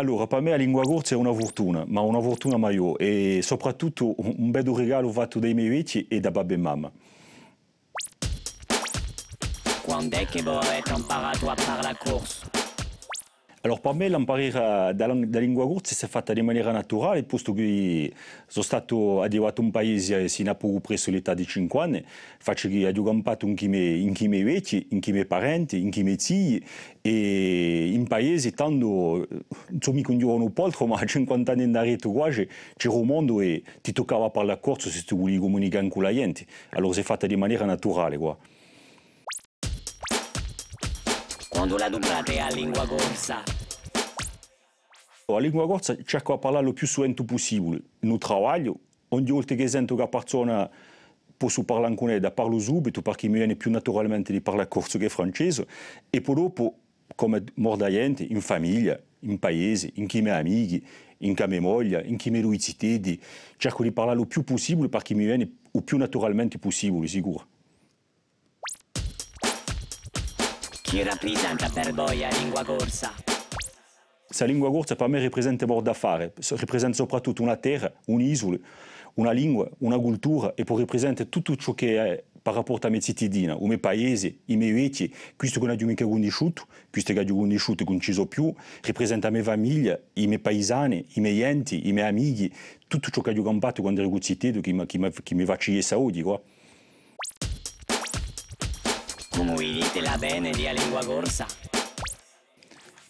Allora, per me la lingua corsa è una fortuna, ma una fortuna maggiore e soprattutto un bel regalo fatto dai miei vecchi e da babbo e mamma. Quando è che voi avete imparato a fare la corsa? Allora, per me l'imparare dalla lingua corsa si è fatta in maniera naturale, posto che sono stato arrivato in un paese sino a poco presso l'età di 5 anni, faccio che ho campato in chi miei vecchi, in chi miei parenti, in chi miei zii, e in paese tanto, non mi conoscono un po', ma a 50 anni in rete quasi c'era un mondo e ti toccava parlare corso se tu volevi comunicare con la gente. Allora si è fatta in maniera naturale. Qua. Quando la dublate a lingua corsa? La lingua corsa cerco di parlare lo più suento possibile. Nel lavoro, ogni volta che sento che la persona posso parlare con lei, parlo subito perché mi viene più naturalmente di parlare corso che francese e poi dopo, come mordaiente, in famiglia, in paese, in chi miei amici, in chi mia moglie, in chi miei cittadini, cerco di parlare lo più possibile perché mi viene il più naturalmente possibile, sicuro. Chi rappresenta per voi la lingua corsa? La lingua corsa per me rappresenta molto da fare, rappresenta soprattutto una terra, un'isola, una lingua, una cultura e poi rappresenta tutto ciò che è per rapporto alla mia cittadina, il mio paese, i miei vecchi, questo che non ho mica conosciuto, questo che ho conosciuto che non ci sono più, rappresenta la mia famiglia, i miei paesani, i miei enti, i miei amici, tutto ciò che ho combattuto quando ero cittadino che mi, che mi, mi faccia saudi. Qua. Come dite la bene di lingua corsa?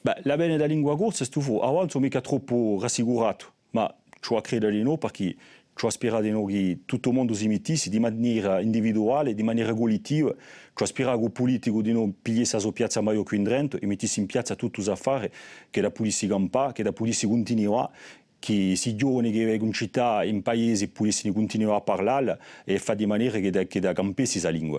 Beh, la bene della lingua corsa è stufo, a sono mica troppo rassicurato, ma ci ho credo di no perché ci sperato di no che tutto il mondo si mettesse di maniera individuale, di maniera collettiva, ci sperato che il politico di non pigliasse la piazza Maio qui in Trento e mettesse in piazza tutti gli affari che la polizia campa, che la polizia continua che si giovani che vengono in città, in paese, possono continuare a parlare e fare di maniera che da, che da campessi la lingua.